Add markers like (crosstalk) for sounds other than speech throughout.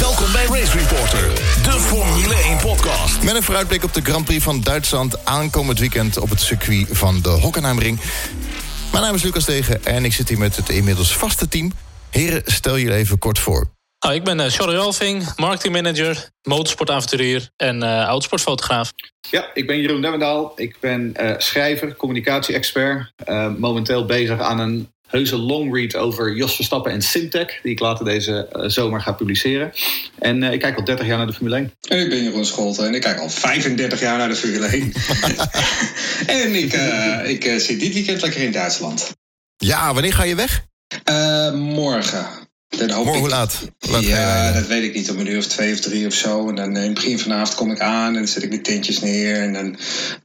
Welkom bij Race Reporter, de Formule 1 podcast. Met een vooruitblik op de Grand Prix van Duitsland aankomend weekend op het circuit van de Hockenheimring. Mijn naam is Lucas Degen en ik zit hier met het inmiddels vaste team. Heren, stel jullie even kort voor. Nou, ik ben uh, Charlie Rolfing, marketingmanager, motorsportavonturier en uh, oudsportfotograaf. Ja, ik ben Jeroen Demmendaal. Ik ben uh, schrijver, communicatie-expert. momenteel bezig aan een heuse longread over Jos Verstappen en Simtech... die ik later deze uh, zomer ga publiceren. En uh, ik kijk al 30 jaar naar de Formule 1. En ik ben Jeroen Scholten en ik kijk al 35 jaar naar de Formule 1. (laughs) en ik, uh, ik zit dit weekend lekker in Duitsland. Ja, wanneer ga je weg? morgen. Dan hoop Morgen, hoe laat? laat ja, dat weet ik niet. Om een uur of twee of drie of zo. En dan in het begin vanavond kom ik aan en dan zet ik de tentjes neer. En dan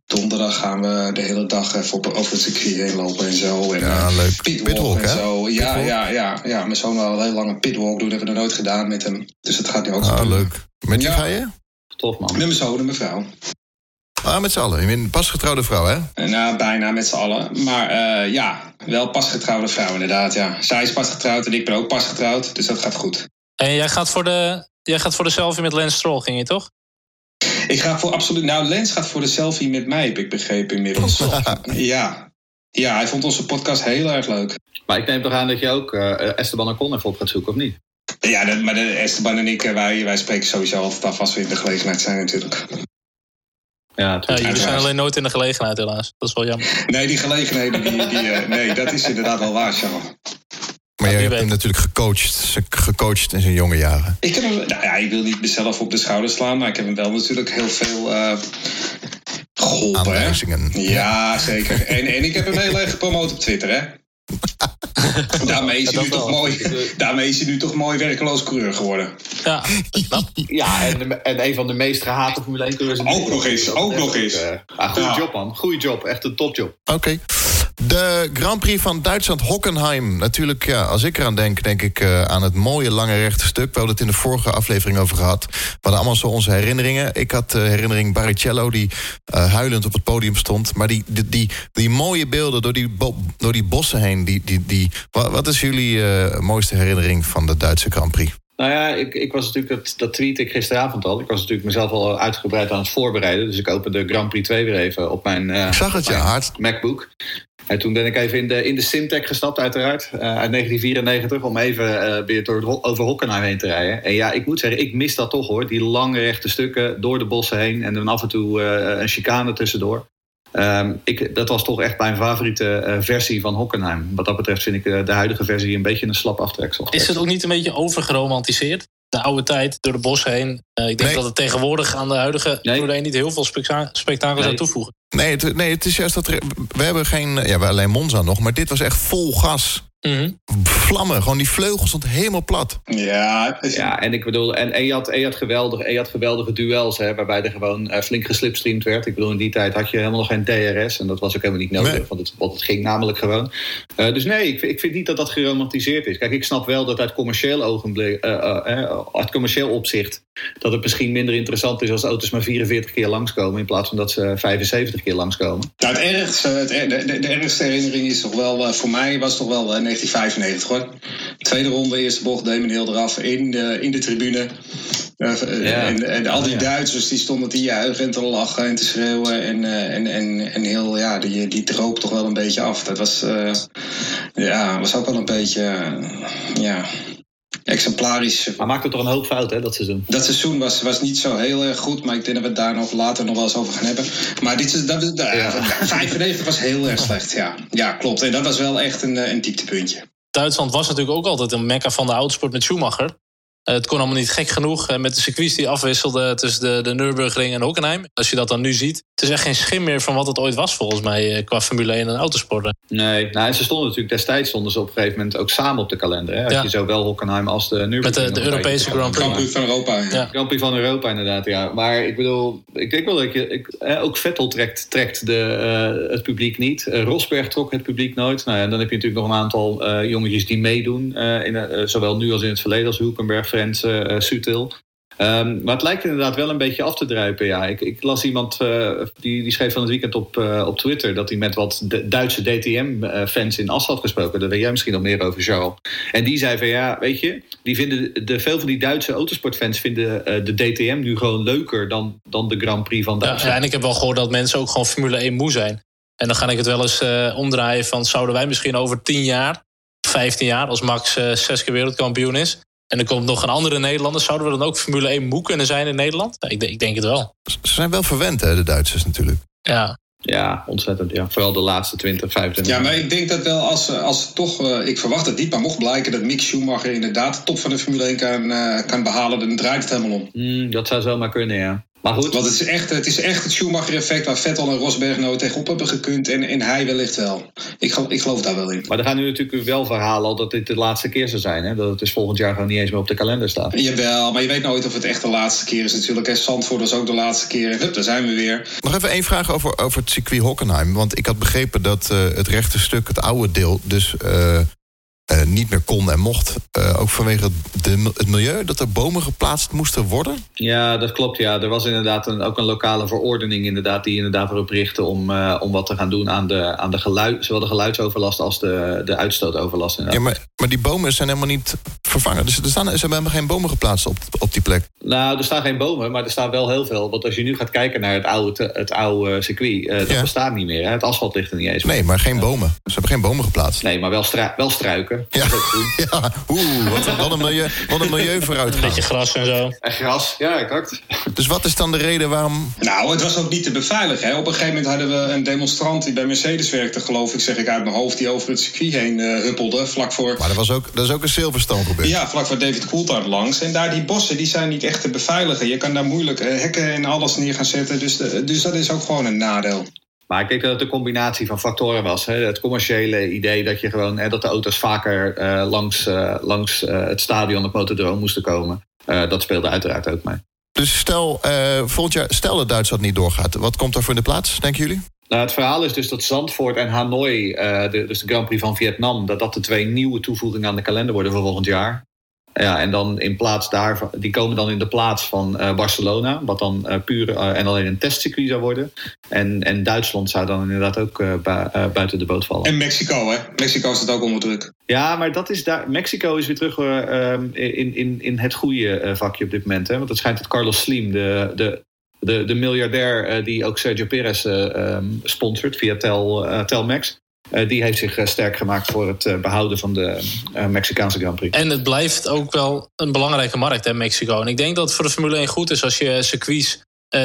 donderdag gaan we de hele dag even op, over het circuit heen lopen en zo. En, ja, leuk. Pitwalk, pitwalk en hè? zo. Ja, pitwalk? ja, ja, ja. Mijn zoon wil een heel lange pitwalk doen. Dat hebben we nog nooit gedaan met hem. Dus dat gaat nu ook ah, zo. leuk. Met wie Ja. ga je? Tof man. Met mijn zoon en mijn vrouw. Ah, met z'n allen. Je bent een pasgetrouwde vrouw, hè? En, Nou, bijna met z'n allen. Maar eh, ja, wel pasgetrouwde vrouw inderdaad, ja. Zij is pasgetrouwd en ik ben ook pasgetrouwd. Dus dat gaat goed. En jij gaat voor de, jij gaat voor de selfie met Lance Stroll, ging je toch? Ik ga voor absoluut... Nou, Lens gaat voor de selfie met mij, heb ik begrepen inmiddels. (laughs) ja. Ja, hij vond onze podcast heel erg leuk. Maar ik neem toch aan dat je ook uh, Esteban Ocon even op gaat zoeken, of niet? Ja, dat, maar de Esteban en ik, eh, wij, wij spreken sowieso altijd af als we in de gelegenheid zijn natuurlijk. Ja, Ja, jullie zijn alleen nooit in de gelegenheid, helaas. Dat is wel jammer. Nee, die gelegenheden, die, die, eh, nee, dat is inderdaad wel waar, Charles. Maar jij hebt hem natuurlijk gecoacht, gecoacht in zijn jonge jaren. Ik heb hem, nou ja, ik wil niet mezelf op de schouder slaan, maar ik heb hem wel natuurlijk heel veel eh geholpen. Hè? Aanwijzingen. Ja, zeker. En, en ik heb hem heel erg gepromoot op Twitter, hè? (laughs) Daarmee is, hij nu toch mooi, daarmee is hij nu toch mooi werkeloos coureur geworden. Ja. Ja, en, en een van de meest gehate Formule 1 coureurs. Ook nog eens, ook nog eens. eh, goeie Ja. job man, goeie job. Echt een topjob. Oké. De Grand Prix van Duitsland, Hockenheim. Natuurlijk, ja, als ik eraan denk, denk ik eh, aan het mooie lange rechte stuk. We hadden het in de vorige aflevering over gehad. We hadden allemaal zo onze herinneringen. Ik had de herinnering Barrichello die eh, huilend op het podium stond. Maar die, die, die, die mooie beelden door die, door die bossen heen. Die, die, die, wat, wat is jullie eh, mooiste herinnering van de Duitse Grand Prix? Nou ja, ik, ik was natuurlijk, dat, dat tweet ik gisteravond al. Ik was natuurlijk mezelf al uitgebreid aan het voorbereiden. Dus ik opende Grand Prix 2 weer even op mijn, eh, Ik zag het, ja, hard. MacBook. En toen ben ik even in de, in de Simtech gestapt, uiteraard. eh, uit 1994, om even eh, weer door, over Hockenheim heen te rijden. En ja, ik moet zeggen, ik mis dat toch hoor. Die lange rechte stukken door de bossen heen. En dan af en toe eh, een chicane tussendoor. Ehm, ik, dat was toch echt mijn favoriete eh, versie van Hockenheim. Wat dat betreft vind ik de huidige versie een beetje een slap aftreksel. Is het ook niet een beetje overgeromantiseerd? De oude tijd, door de bos heen. Eh, ik denk Nee. dat het tegenwoordig aan de huidige Nee. Formule 1 niet heel veel spekta- spektakel zou Nee. toevoegen. Nee het, nee, het is juist dat er, we hebben geen, ja, we hebben alleen Monza nog, maar dit was echt vol gas. Mhm. Vlammen, gewoon die vleugel stond helemaal plat. Ja, is- Ja, en ik bedoel, en, en je, had, en je, had geweldige, en je had geweldige duels, hè, waarbij er gewoon eh, flink geslipstreamd werd. Ik bedoel, in die tijd had je helemaal nog geen DRS en dat was ook helemaal niet nodig, Nee. want, het, want het ging namelijk gewoon. Eh, dus nee, ik, vind- ik vind niet dat dat geromantiseerd is. Kijk, ik snap wel dat uit commercieel ogenblik, eh, eh, eh, uit commercieel opzicht, dat het misschien minder interessant is als auto's maar 44 keer langskomen in plaats van dat ze 75 keer langskomen. Nou, het ergste, het, er- de, de, de ergste herinnering is toch wel, eh, voor mij was toch wel eh, 1995 hoor. Tweede ronde, eerste bocht, men heel eraf in de, in de tribune. Eh, eh, Ja. en, en al die Ja. Duitsers die stonden te juichen en te lachen en te schreeuwen. En, eh, en, en, en heel, ja, die, die droop toch wel een beetje af. Dat was, eh, ja, was ook wel een beetje, eh, ja, exemplarisch. Maar maakte toch een hoop fout, hè, dat seizoen. Dat seizoen was, was niet zo heel erg goed, maar ik denk dat we het daar nog later nog wel eens over gaan hebben. Maar dit is, dat, dat, Ja. 95 was heel erg slecht, ja. Ja, klopt. En dat was wel echt een, eh, een dieptepuntje. Duitsland was natuurlijk ook altijd een mekka van de autosport met Schumacher. Eh, het kon allemaal niet gek genoeg eh, met de circuits die afwisselden tussen de, de Nürburgring en Hockenheim. Als je dat dan nu ziet, het is echt geen schim meer van wat het ooit was volgens mij eh, qua Formule 1 en autosporten. Nee, nou, en ze stonden natuurlijk destijds stonden ze op een gegeven moment ook samen op de kalender. Hè? Als Ja. je zowel Hockenheim als de Nürburgring... Met de, de Europese Grand Prix. Van Europa. Ja. Ja. Grand Prix van Europa inderdaad, ja. Maar ik bedoel, ik denk wel dat je... Ik, eh, ook Vettel trekt, trekt de, eh, het publiek niet. Rosberg trok het publiek nooit. Nou ja, dan heb je natuurlijk nog een aantal eh jongetjes die meedoen. eh, in, zowel nu als in het verleden als Hulkenberg, Frenzen, eh Sutil. Um, maar het lijkt inderdaad wel een beetje af te druipen. Ja. Ik, ik las iemand uh, die, die schreef van het weekend op, uh, op Twitter dat hij met wat Duitse DTM-fans in Assen had gesproken. Daar weet jij misschien nog meer over, Charles. En die zei van ja, weet je, die vinden de, veel van die Duitse autosportfans vinden uh, de DTM nu gewoon leuker dan, dan de Grand Prix van Duitsland. Ja, en ik heb wel gehoord dat mensen ook gewoon Formule 1 moe zijn. En dan ga ik het wel eens omdraaien van zouden wij misschien over 10 jaar, 15 jaar, als Max zes keer wereldkampioen is en er komt nog een andere Nederlander. Zouden we dan ook Formule 1 moe kunnen zijn in Nederland? ik, ik, denk het wel. Ze zijn wel verwend, hè, de Duitsers natuurlijk. Ja. Ja, ontzettend. Ja. Vooral de laatste 20, 25 Ja, maar ik denk dat wel als, als toch, uh, ik verwacht het niet, maar mocht blijken dat Mick Schumacher inderdaad de top van de Formule 1 kan, uh, kan behalen, dan draait het helemaal om. Mm, dat zou zomaar kunnen, ja. Maar goed. Want het is echt het, is echt het Schumacher-effect waar Vettel en Rosberg nooit tegenop hebben gekund. En, en hij wellicht wel. Ik, geloof, ik geloof daar wel in. Maar er gaan nu natuurlijk wel verhalen al dat dit de laatste keer zou zijn. Hè? Dat het dus volgend jaar gewoon niet eens meer op de kalender staat. Jawel, maar je weet nooit of het echt de laatste keer is natuurlijk. En Zandvoort was ook de laatste keer. En hup, daar zijn we weer. Nog even één vraag over, over het circuit Hockenheim. Want ik had begrepen dat uh, het rechte stuk, het oude deel... dus uh, uh, niet meer kon en mocht. Uh, ook vanwege de, het milieu, dat er bomen geplaatst moesten worden? Ja, dat klopt. Ja. Er was inderdaad een, ook een lokale verordening inderdaad, die inderdaad erop richtte om, uh, om wat te gaan doen aan, de, aan de geluid, zowel de geluidsoverlast als de, de uitstootoverlast. Ja, maar, maar die bomen zijn helemaal niet vervangen. Dus er, staan, zijn helemaal geen bomen geplaatst op, op die plek. Nou, er staan geen bomen, maar er staan wel heel veel. Want als je nu gaat kijken naar het oude, het oude circuit, dat ja. bestaat niet meer. Hè. Het asfalt ligt er niet eens Nee, maar geen bomen. Ze hebben geen bomen geplaatst. Nee, maar wel, wel struiken. Ja, (laughs) ja. oeh, wat, wat, een milieu, wat een milieu vooruit. Een beetje gras en zo. En gras, ja, exact. Dus wat is dan de reden waarom... Nou, het was ook niet te beveiligen. Hè. Op een gegeven moment hadden we een demonstrant die bij Mercedes werkte, geloof ik, zeg ik uit mijn hoofd, die over het circuit heen uh, huppelde, vlak voor... Maar dat, was ook, dat is ook een Silverstone gebeurd. Ja, vlak voor David Coulthard langs. En daar die bossen, die zijn niet echt te beveiligen. Je kan daar moeilijk uh, hekken en alles neer gaan zetten. Dus, de, dus dat is ook gewoon een nadeel. Maar ik denk dat het een combinatie van factoren was. Hè. Het commerciële idee dat, je gewoon, hè, dat de auto's vaker uh, langs, uh, langs uh, het stadion, het motodroom moesten komen. dat speelde uiteraard ook mee. Dus stel, volgend jaar, stel dat Duitsland niet doorgaat. Wat komt er voor in de plaats, denken jullie? Nou, het verhaal is dus dat Zandvoort en Hanoi, de, dus de Grand Prix van Vietnam... dat dat de twee nieuwe toevoegingen aan de kalender worden voor volgend jaar. Ja, en dan in plaats daarvan, die komen dan in de plaats van uh, Barcelona, wat dan uh, puur uh, en alleen een testcircuit zou worden. En, en Duitsland zou dan inderdaad ook bu buiten de boot vallen. En Mexico, hè? Mexico staat ook onder druk. Ja, maar dat is daar. Mexico is weer terug in, in, in het goede vakje op dit moment. Hè? Want het schijnt dat Carlos Slim, de, de, de, de miljardair die ook Sergio Perez um, sponsort via Tel, Telmex. Uh, die heeft zich uh, sterk gemaakt voor het uh, behouden van de Mexicaanse Grand Prix. En het blijft ook wel een belangrijke markt, hè, Mexico. En ik denk dat het voor de Formule 1 goed is als je circuits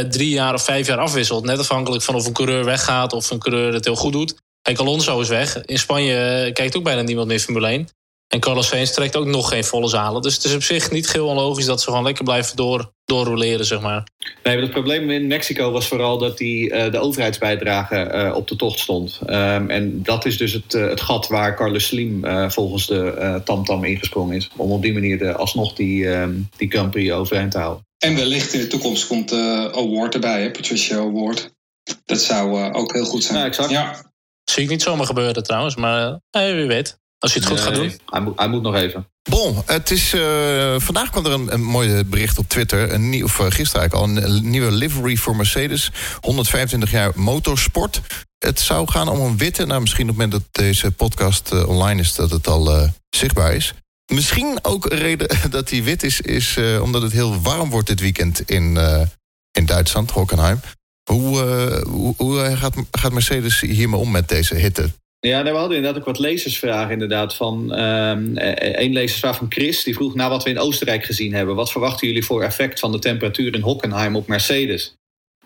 drie jaar of vijf jaar afwisselt. Net afhankelijk van of een coureur weggaat of een coureur het heel goed doet. Kijk, Alonso is weg. In Spanje kijkt ook bijna niemand meer Formule 1. En Carlos Sainz trekt ook nog geen volle zalen. Dus het is op zich niet heel onlogisch dat ze gewoon lekker blijven door, doorroleren, zeg maar. Nee, maar het probleem in Mexico was vooral dat die, uh, de overheidsbijdrage uh, op de tocht stond. Um, en dat is dus het, uh, het gat waar Carlos Slim volgens de TamTam ingesprongen is. Om op die manier de, alsnog die, um, die Grand Prix overeind te houden. En wellicht in de toekomst komt Award erbij, hè? Patricia Award. Dat zou ook heel goed zijn. Ja, exact. Ja. Zie ik niet zomaar gebeuren trouwens, maar wie weet. Als je het goed nee, gaat doen. Hij moet, hij moet nog even. Bon, het is, uh, vandaag kwam er een, een mooi bericht op Twitter. Een nieuw, of uh, gisteren eigenlijk al. Een nieuwe livery voor Mercedes. 125 jaar motorsport. Het zou gaan om een witte. Nou, misschien op het moment dat deze podcast uh, online is... dat het al zichtbaar is. Misschien ook een reden (laughs) dat die wit is... is omdat het heel warm wordt dit weekend in, in Duitsland, Hockenheim. Hoe, hoe, hoe gaat, gaat Mercedes hiermee om met deze hitte? Ja, we hadden inderdaad ook wat lezersvragen inderdaad. Van, um, een lezersvraag van Chris, die vroeg naar wat we in Oostenrijk gezien hebben. Wat verwachten jullie voor effect van de temperatuur in Hockenheim op Mercedes?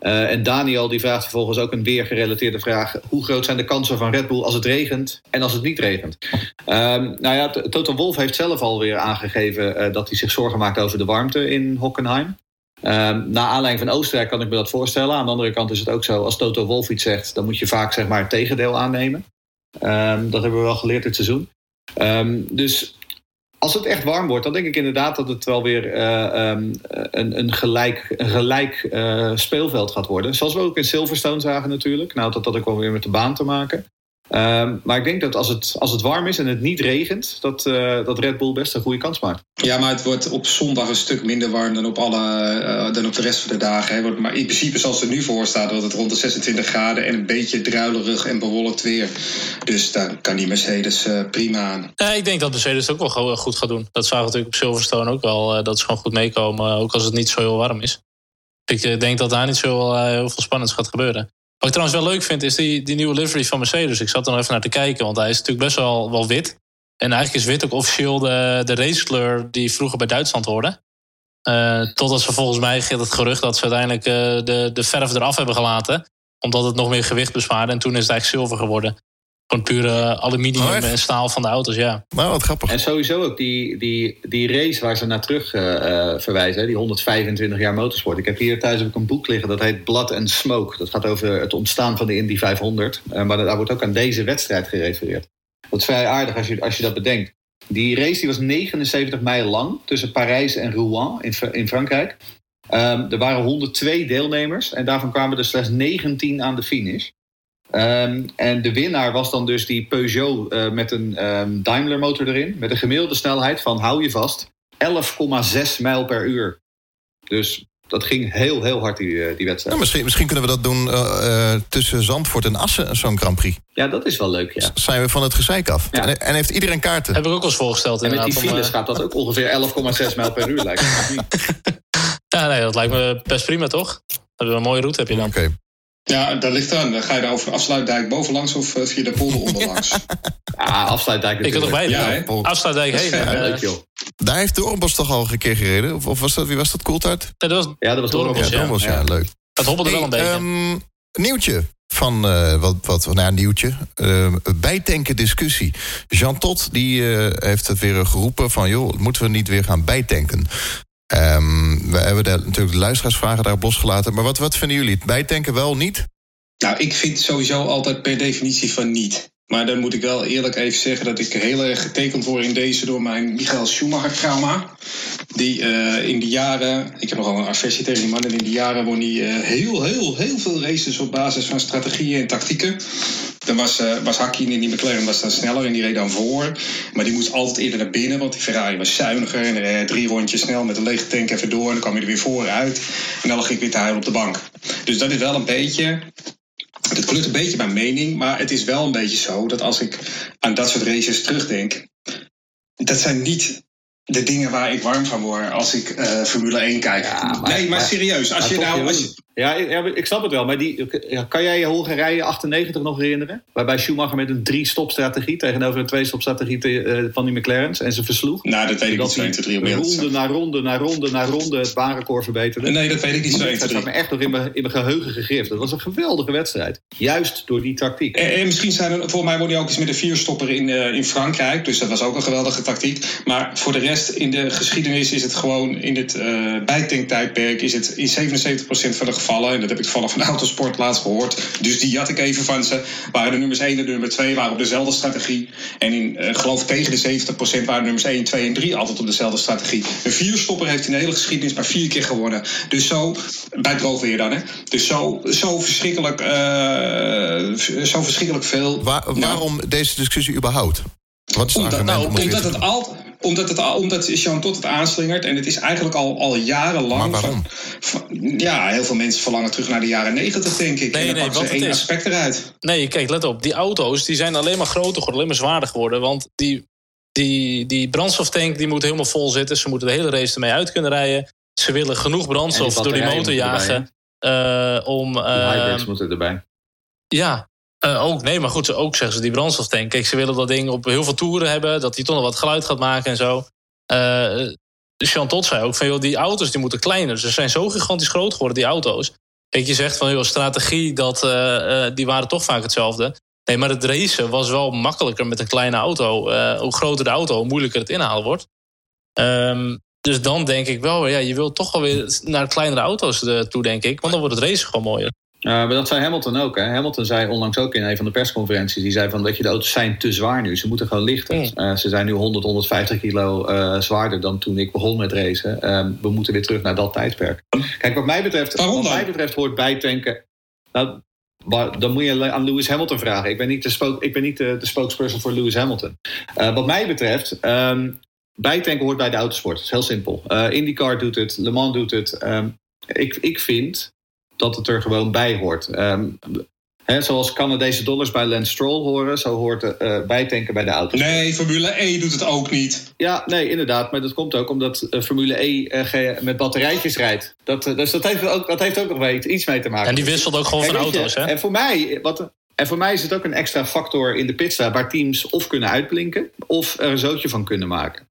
Uh, en Daniel die vraagt vervolgens ook een weergerelateerde vraag. Hoe groot zijn de kansen van Red Bull als het regent en als het niet regent? Um, nou ja, Toto Wolf heeft zelf alweer aangegeven uh, dat hij zich zorgen maakt over de warmte in Hockenheim. Um, na aanleiding van Oostenrijk kan ik me dat voorstellen. Aan de andere kant is het ook zo, als Toto Wolf iets zegt... dan moet je vaak zeg maar, het tegendeel aannemen. Um, dat hebben we wel geleerd dit seizoen. Um, dus als het echt warm wordt, dan denk ik inderdaad dat het wel weer uh, um, een, een, gelijk, een gelijk uh, speelveld gaat worden. Zoals we ook in Silverstone zagen natuurlijk. Nou, dat had ook wel weer met de baan te maken. Ehm, maar ik denk dat als het, als het warm is en het niet regent, dat, uh, dat Red Bull best een goede kans maakt. Ja, maar het wordt op zondag een stuk minder warm dan op, alle, uh, dan op de rest van de dagen. Hè. Maar in principe, zoals het er nu voor staat, wordt het rond de 26 graden en een beetje druilerig en bewolkt weer. Dus daar kan die Mercedes uh, prima aan. Ja, ik denk dat Mercedes het ook wel goed gaat doen. Dat zagen we natuurlijk op Silverstone ook wel. dat ze gewoon goed meekomen, ook als het niet zo heel warm is. Ik denk dat daar niet zo heel veel spannends gaat gebeuren. Wat ik trouwens wel leuk vind, is die, die nieuwe livery van Mercedes. Ik zat er nog even naar te kijken, want hij is natuurlijk best wel, wel wit. En eigenlijk is wit ook officieel de, racekleur die vroeger bij Duitsland hoorde. Uh, totdat ze volgens mij gaat het gerucht dat ze uiteindelijk uh, de, de verf eraf hebben gelaten. Omdat het nog meer gewicht bespaarde. En toen is het eigenlijk zilver geworden. Gewoon pure aluminium oh, en staal van de auto's, ja. Nou, wat grappig. En sowieso ook die, die, die race waar ze naar terug uh, verwijzen, die 125 jaar motorsport. Ik heb hier thuis ook een boek liggen, dat heet Blood and Smoke. Dat gaat over het ontstaan van de Indy 500. Uh, maar daar wordt ook aan deze wedstrijd gerefereerd. Dat is vrij aardig als je, als je dat bedenkt. Die race die was 79 mijl lang tussen Parijs en Rouen in, in Frankrijk. Um, er waren 102 deelnemers en daarvan kwamen er slechts 19 aan de finish. Um, en de winnaar was dan dus die Peugeot uh, met een um, Daimler motor erin. Met een gemiddelde snelheid van, hou je vast, 11,6 mijl per uur. Dus dat ging heel, heel hard, die, uh, die wedstrijd. Ja, misschien, misschien kunnen we dat doen uh, tussen Zandvoort en Assen, zo'n Grand Prix. Ja, dat is wel leuk, ja. Zijn we van het gezeik af. Ja. En, en, heeft iedereen kaarten? Heb ik ook al eens voorgesteld. En met die files gaat dat ook ongeveer 11,6 mijl per uur, lijkt me. (laughs) ja, nee, dat lijkt me best prima, toch? Dat een mooie route heb je dan. Oké. Okay. Ja, dat ligt aan. Ga je daar over afsluitdijk bovenlangs of via de polder (laughs) onderlangs? ja, afsluitdijk Ik kan nog bij. Ja, afsluitdijk heen. Ja, leuk, joh. Daar heeft Doornbos toch al een keer gereden? Of, of was dat, wie was dat? Coulthard? Ja, dat was, ja, dat was. Ja, leuk. Dat hobbelde hey, wel een beetje. Um, nieuwtje van uh, wat, wat nou, een nieuwtje. Uh, bijtanken discussie. Jean Tot die uh, heeft het weer geroepen van joh, moeten we niet weer gaan bijtanken? Um, we hebben daar natuurlijk de luisteraarsvragen daarop losgelaten. Maar wat, wat vinden jullie? Bijtanken wel, niet? Nou, ik vind sowieso altijd per definitie van niet. Maar dan moet ik wel eerlijk even zeggen dat ik heel erg getekend word in deze door mijn Michael Schumacher-trauma. Die uh, in die jaren, ik heb nogal een aversie tegen die man, en in die jaren won hij uh, heel, heel, heel veel races op basis van strategieën en tactieken. Dan was, uh, was Hakkinen in die McLaren was dan sneller en die reed dan voor. Maar die moest altijd eerder naar binnen, want die Ferrari was zuiniger. En drie rondjes snel met een lege tank even door. En dan kwam hij er weer vooruit. En dan lag ik weer te huilen op de bank. Dus dat is wel een beetje het kleurt een beetje mijn mening, maar het is wel een beetje zo dat als ik aan dat soort races terugdenk, dat zijn niet de dingen waar ik warm van word als ik uh, Formule 1 kijk. Ja, maar, nee, maar, serieus, als je nou. Als je, ja, ja, ik snap het wel. Maar die, kan jij je Hongarije 98 nog herinneren? Waarbij Schumacher met een drie-stop-strategie tegenover een twee-stop-strategie uh, van die McLaren's en ze versloeg? Nou, dat weet ik niet zo 1, 2, 3 Ronde na ronde na ronde na ronde het baanrecord verbeterde. Nee, dat weet ik niet zo 1, Dat staat me echt nog in mijn, in mijn geheugen gegrift. Dat was een geweldige wedstrijd. Juist door die tactiek. En, en misschien zijn er, voor mij word je ook eens met een vierstopper in, uh, in Frankrijk. Dus dat was ook een geweldige tactiek. Maar voor de rest in de geschiedenis is het gewoon in het uh, bijtanktijdperk is het in 77% van de gevallen, en dat heb ik toevallig van de autosport laatst gehoord, dus die had ik even van ze, waren de nummers 1 en de nummer 2 waren op dezelfde strategie. En in, uh, geloof tegen de 70% waren nummers 1, 2 en 3 altijd op dezelfde strategie. Een vierstopper heeft in de hele geschiedenis maar vier keer gewonnen. Dus zo, bij droog weer dan, hè. Dus zo, zo, verschrikkelijk, uh, zo verschrikkelijk veel. Waar, waarom nou, deze discussie überhaupt? Wat is het omdat, nou, omdat het altijd omdat, het, omdat Jean Tot het aanslingert. En het is eigenlijk al, al jarenlang. Maar waarom? Van, van, ja, heel veel mensen verlangen terug naar de jaren negentig, denk ik. Nee, en dan nee, pakken ze één aspect eruit. Nee, kijk, let op. Die auto's die zijn alleen maar groter geworden, alleen maar zwaarder geworden. Want die, die, die brandstoftank die moet helemaal vol zitten. Ze moeten de hele race ermee uit kunnen rijden. Ze willen genoeg brandstof door die motor jagen. Uh, om, uh, hybrids moeten erbij. Ja, uh, ook, nee, maar goed, ook zeggen ze die brandstoftank. Kijk, ze willen dat ding op heel veel toeren hebben, dat die toch nog wat geluid gaat maken en zo. Uh, Chantot zei ook van, joh, die auto's die moeten kleiner. Ze zijn zo gigantisch groot geworden, die auto's. Kijk, je zegt van, joh, strategie, dat, uh, die waren toch vaak hetzelfde. Nee, maar het racen was wel makkelijker met een kleine auto. hoe groter de auto, hoe moeilijker het inhalen wordt. Um, dus dan denk ik wel, ja, je wilt toch wel weer naar kleinere auto's toe, denk ik. Want dan wordt het racen gewoon mooier. Uh, maar dat zei Hamilton ook. Hè? Hamilton zei onlangs ook in een van de persconferenties... die zei van dat je de auto's zijn te zwaar nu. Ze moeten gewoon lichter. Mm. Uh, ze zijn nu 100, 150 kilo uh, zwaarder dan toen ik begon met racen. we moeten weer terug naar dat tijdperk. Kijk, wat mij betreft, wat mij betreft hoort bijtanken... Nou, maar dan moet je aan Lewis Hamilton vragen. Ik ben niet de, spook, ik ben niet de, de spokesperson voor Lewis Hamilton. Uh, wat mij betreft, um, bijtanken hoort bij de autosport. Dat is heel simpel. Uh, IndyCar doet het, Le Mans doet het. Um, ik, ik vind dat het er gewoon bij hoort. Um, He, zoals Canadese dollars bij Lance Stroll horen, zo hoort uh, bijtanken bij de auto's. Nee, Formule E doet het ook niet. Ja, nee, inderdaad. Maar dat komt ook omdat uh, Formule E uh, met batterijtjes rijdt. Dat, dus dat heeft, ook, dat heeft ook nog wel iets mee te maken. En die wisselt ook gewoon van auto's, hè? En voor, mij, wat, en voor mij is het ook een extra factor in de pitstop... waar teams of kunnen uitblinken of er een zootje van kunnen maken.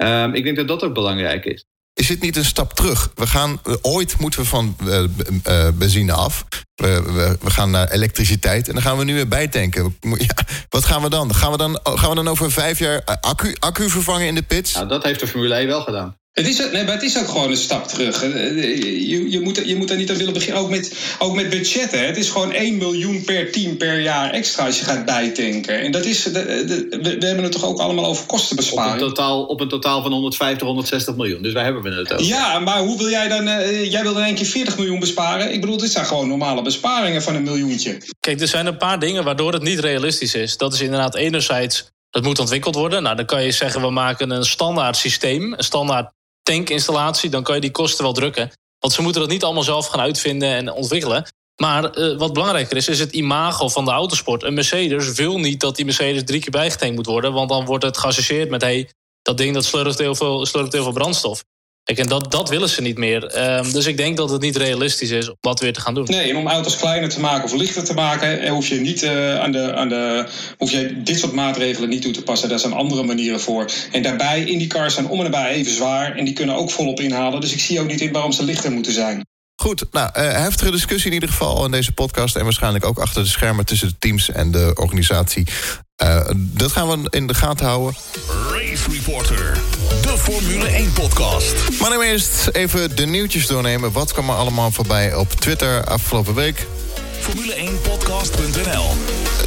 Um, ik denk dat dat ook belangrijk is is dit niet een stap terug? We gaan, ooit moeten we van uh, uh, benzine af. We, we, we, gaan naar elektriciteit en dan gaan we nu weer bijtanken. Ja, wat gaan we dan? Gaan we dan, gaan we dan over vijf jaar accu, accu vervangen in de pits? Nou, dat heeft de Formule 1 wel gedaan. Het is, nee, maar het is ook gewoon een stap terug. Je, je, moet, je moet daar niet aan willen beginnen. Ook met, ook met budgetten. Het is gewoon 1 miljoen per team per jaar extra als je gaat bijtanken. En dat is, de, de, we, we, hebben het toch ook allemaal over kostenbesparing. Op een totaal, op een totaal van 150, 160 miljoen. Dus wij hebben we het over. Ja, maar hoe wil jij dan... Uh, jij wil er één keer 40 miljoen besparen. Ik bedoel, dit zijn gewoon normale besparingen van een miljoentje. Kijk, er zijn een paar dingen waardoor het niet realistisch is. Dat is inderdaad enerzijds... Het moet ontwikkeld worden. Nou, dan kan je zeggen, we maken een standaard systeem. Een standaard tankinstallatie, dan kan je die kosten wel drukken. Want ze moeten dat niet allemaal zelf gaan uitvinden en ontwikkelen. Maar uh, wat belangrijker is, is het imago van de autosport. Een Mercedes wil niet dat die Mercedes drie keer bijgetankt moet worden. Want dan wordt het geassocieerd met... hey, dat ding dat slurft heel veel, slurft heel veel brandstof. Kijk, en dat, dat willen ze niet meer. Um, dus ik denk dat het niet realistisch is om dat weer te gaan doen. Nee, en om auto's kleiner te maken of lichter te maken, hoef je niet uh, aan de, aan de, hoef je dit soort maatregelen niet toe te passen. Daar zijn andere manieren voor. En daarbij, IndyCars zijn om en nabij even zwaar en die kunnen ook volop inhalen. Dus ik zie ook niet in waarom ze lichter moeten zijn. Goed, nou, uh, heftige discussie in ieder geval in deze podcast... en waarschijnlijk ook achter de schermen tussen de teams en de organisatie. Uh, dat gaan we in de gaten houden. Race Reporter, de Formule 1-podcast. Maar nu eerst even de nieuwtjes doornemen. Wat kwam er allemaal voorbij op Twitter afgelopen week? Formule1podcast.nl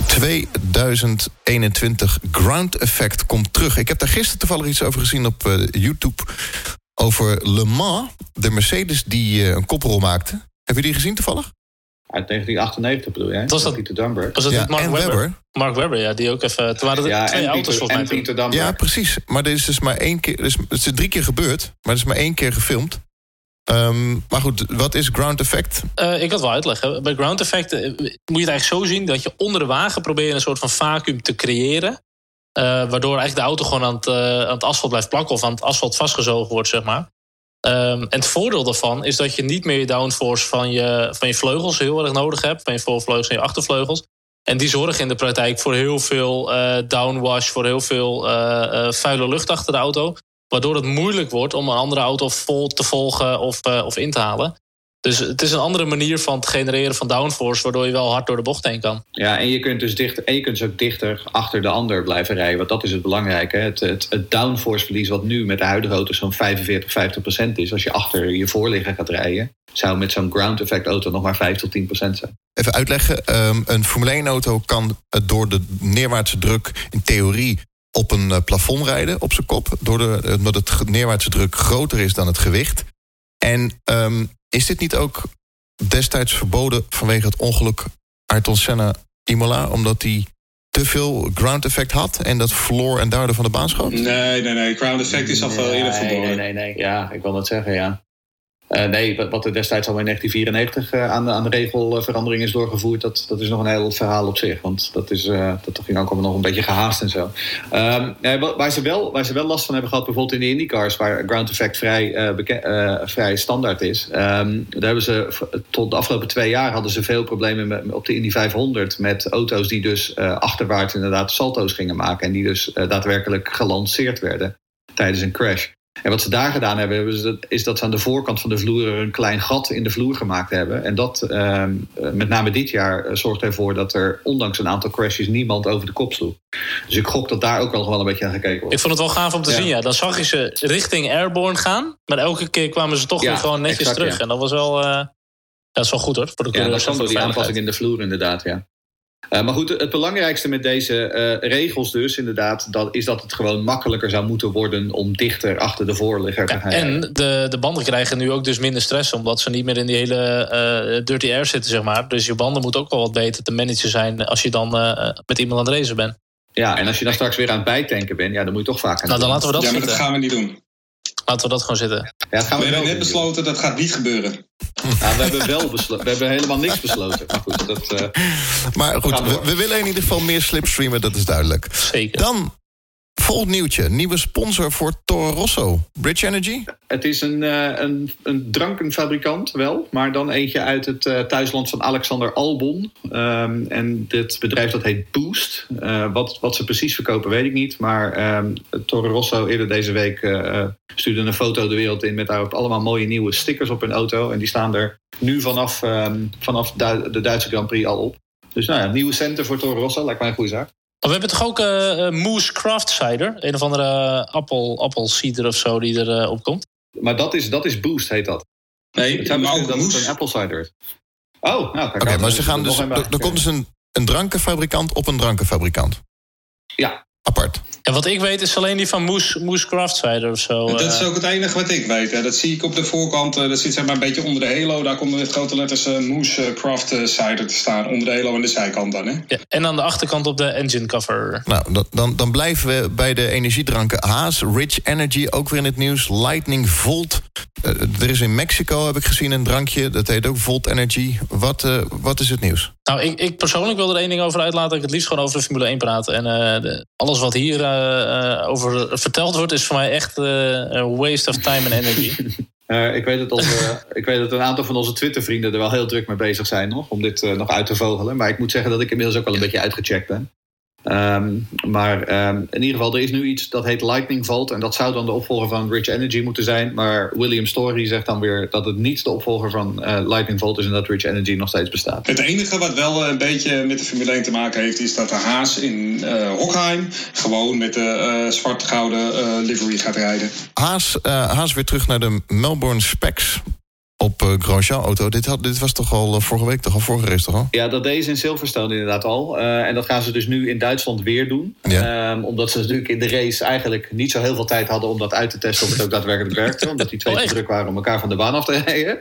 2021 Ground Effect komt terug. Ik heb daar gisteren toevallig iets over gezien op uh, YouTube... over Le Mans, de Mercedes die uh, een koprol maakte. Heb je die gezien toevallig? Uit 1998 bedoel jij? Was dat Pieter Dunbar? Was dat Ja, Mark en Webber? Webber. Mark Webber, ja, die ook even... Toen waren er Ja, twee en auto's Pieter, volgens mij. Pieter Dunbar. Ja, precies. Maar er is dus maar één keer. Dus het is drie keer gebeurd, maar er is maar één keer gefilmd. Um, maar goed, wat is ground effect? Uh, ik had het wel uitleggen. Bij ground effect uh, moet je het eigenlijk zo zien... dat je onder de wagen probeert een soort van vacuüm te creëren... Uh, waardoor eigenlijk de auto gewoon aan het, aan het asfalt blijft plakken... of aan het asfalt vastgezogen wordt, zeg maar. Um, en het voordeel daarvan is dat je niet meer je downforce van je, van je vleugels heel erg nodig hebt. Van je voorvleugels en je achtervleugels. En die zorgen in de praktijk voor heel veel uh, downwash, voor heel veel vuile lucht achter de auto. Waardoor het moeilijk wordt om een andere auto vol te volgen of, of in te halen. Dus het is een andere manier van het genereren van downforce, waardoor je wel hard door de bocht heen kan. Ja, en je kunt dus dichter, en je kunt dus ook dichter achter de ander blijven rijden. Want dat is het belangrijke. Het, het, het downforce verlies, wat nu met de huidige auto's zo'n 45, 50 procent is. Als je achter je voorligger gaat rijden, zou met zo'n ground effect auto nog maar 5 tot 10 procent zijn. Even uitleggen. Um, een Formule 1 auto kan door de neerwaartse druk in theorie op een uh, plafond rijden, op zijn kop. Door de, omdat het neerwaartse druk groter is dan het gewicht. En um, is dit niet ook destijds verboden vanwege het ongeluk Ayrton Senna Imola? Omdat hij te veel ground effect had en dat verloor en daardoor van de baan schoot? Nee, nee, nee. Ground effect is al veel eerder verboden. Nee, nee, nee. Ja, ik wil dat zeggen, ja. Uh, nee, wat er destijds al in 1994 uh, aan, de, aan de regelverandering is doorgevoerd, dat, dat is nog een heel verhaal op zich. Want dat, is, uh, dat ging ook allemaal nog een beetje gehaast en zo. Nee, waar, ze wel, waar ze wel last van hebben gehad, bijvoorbeeld in de IndyCars, waar ground effect vrij, vrij standaard is. Um, daar hebben ze tot de afgelopen twee jaar hadden ze veel problemen met, op de Indy 500 met auto's die dus achterwaarts inderdaad salto's gingen maken en die dus daadwerkelijk gelanceerd werden tijdens een crash. En wat ze daar gedaan hebben, is dat ze aan de voorkant van de vloer een klein gat in de vloer gemaakt hebben. En dat, uh, met name dit jaar, zorgt ervoor dat er ondanks een aantal crashes niemand over de kop sloeg. Dus ik gok dat daar ook wel, wel een beetje aan gekeken wordt. Ik vond het wel gaaf om te ja. zien, ja. Dan zag je ze richting Airborne gaan, maar elke keer kwamen ze toch ja, weer gewoon netjes exact, terug. Ja. En dat was wel, uh, dat is wel goed hoor. Voor de ja, dat kwam door die aanpassing in de vloer inderdaad, ja. Uh, maar goed, het belangrijkste met deze uh, regels dus inderdaad... Dat, is dat het gewoon makkelijker zou moeten worden... om dichter achter de voorligger te gaan. en de, de banden krijgen nu ook dus minder stress... omdat ze niet meer in die hele uh, dirty air zitten, zeg maar. Dus je banden moeten ook wel wat beter te managen zijn... als je dan met iemand aan het racen bent. Ja, en als je dan straks weer aan het bijtanken bent... ja, dan moet je toch vaak aan Nou, dan laten we dat Ja, maar zitten. dat gaan we niet doen. Laten we dat gewoon zitten. Ja, gaan We we, hebben net doen. besloten, dat gaat niet gebeuren. Nou, we hebben wel besloten. We hebben helemaal niks besloten. Maar goed, dat... eh, Maar goed, we we willen in ieder geval meer slipstreamen, dat is duidelijk. Zeker. Dan, volgend nieuwtje. Nieuwe sponsor voor Toro Rosso. Bridge Energy? Het is een, eh, een, een drankenfabrikant wel, maar dan eentje uit het eh, thuisland van Alexander Albon. Ehm, en dit bedrijf dat heet Boost. Eh, wat, wat ze precies verkopen weet ik niet, maar ehm Toro Rosso eerder deze week stuurde een foto de wereld in met daarop allemaal mooie nieuwe stickers op hun auto. En die staan er nu vanaf, ehm, vanaf de Duitse Grand Prix al op. Dus nou ja, nieuwe centen voor Toro Rosso lijkt mij een goede zaak. Oh, we hebben toch ook eh eh, Moose Craft Cider? Een of andere eh, appel, appelcider of zo die erop op komt. Maar dat is, dat is Boost, heet dat. Nee, Het ook dat het een apple cider is. Oh, nou, Oké, maar ze gaan dus, er, er komt dus een, een drankenfabrikant op een drankenfabrikant. Ja. Apart. En wat ik weet is alleen die van Moose, Moose Craft Cider of zo. Dat is eh. ook het enige wat ik weet. hè. Dat zie ik op de voorkant. eh, Dat zit zeg maar een beetje onder de halo. Daar komt met grote letters eh, Moose Craft Cider te staan. Onder de halo en de zijkant dan. Hè? Ja, en aan de achterkant op de engine cover. Nou, dan, dan, dan blijven we bij de energiedranken. Haas, Rich Energy, ook weer in het nieuws. Lightning Volt. Er is in Mexico, heb ik gezien, een drankje. Dat heet ook Volt Energy. Wat, eh, wat is het nieuws? Nou, ik, ik persoonlijk wil er één ding over uitlaten. Ik het liefst gewoon over de Formule 1 praat. En eh, de- alles wat hier eh, eh, over verteld wordt... is voor mij echt een waste of time en energy. (laughs) Ik, weet dat onze, ik weet dat een aantal van onze Twitter-vrienden er wel heel druk mee bezig zijn nog, om dit nog uit te vogelen. Maar ik moet zeggen dat ik inmiddels ook wel een beetje uitgecheckt ben. Ehm, maar ehm, in ieder geval, er is nu iets dat heet Lightning Volt. En dat zou dan de opvolger van Rich Energy moeten zijn. Maar William Story zegt dan weer dat het niet de opvolger van eh, Lightning Volt is. En dat Rich Energy nog steeds bestaat. Het enige wat wel eh, een beetje met de Formule 1 te maken heeft... is dat de Haas in eh Hockheim gewoon met de eh, zwart-gouden eh, livery gaat rijden. Haas, eh, Haas weer terug naar de Melbourne Specs op eh Grosjean-auto. Dit, had- dit was toch al eh, vorige week, toch al vorige race, toch al? Ja, dat deden ze in Silverstone inderdaad al. Eh, en dat gaan ze dus nu in Duitsland weer doen. Ja. Ehm, omdat ze natuurlijk in de race eigenlijk niet zo heel veel tijd hadden om dat uit te testen of het ook daadwerkelijk werkte. (laughs) Omdat die twee Oh, te druk waren om elkaar van de baan af te rijden.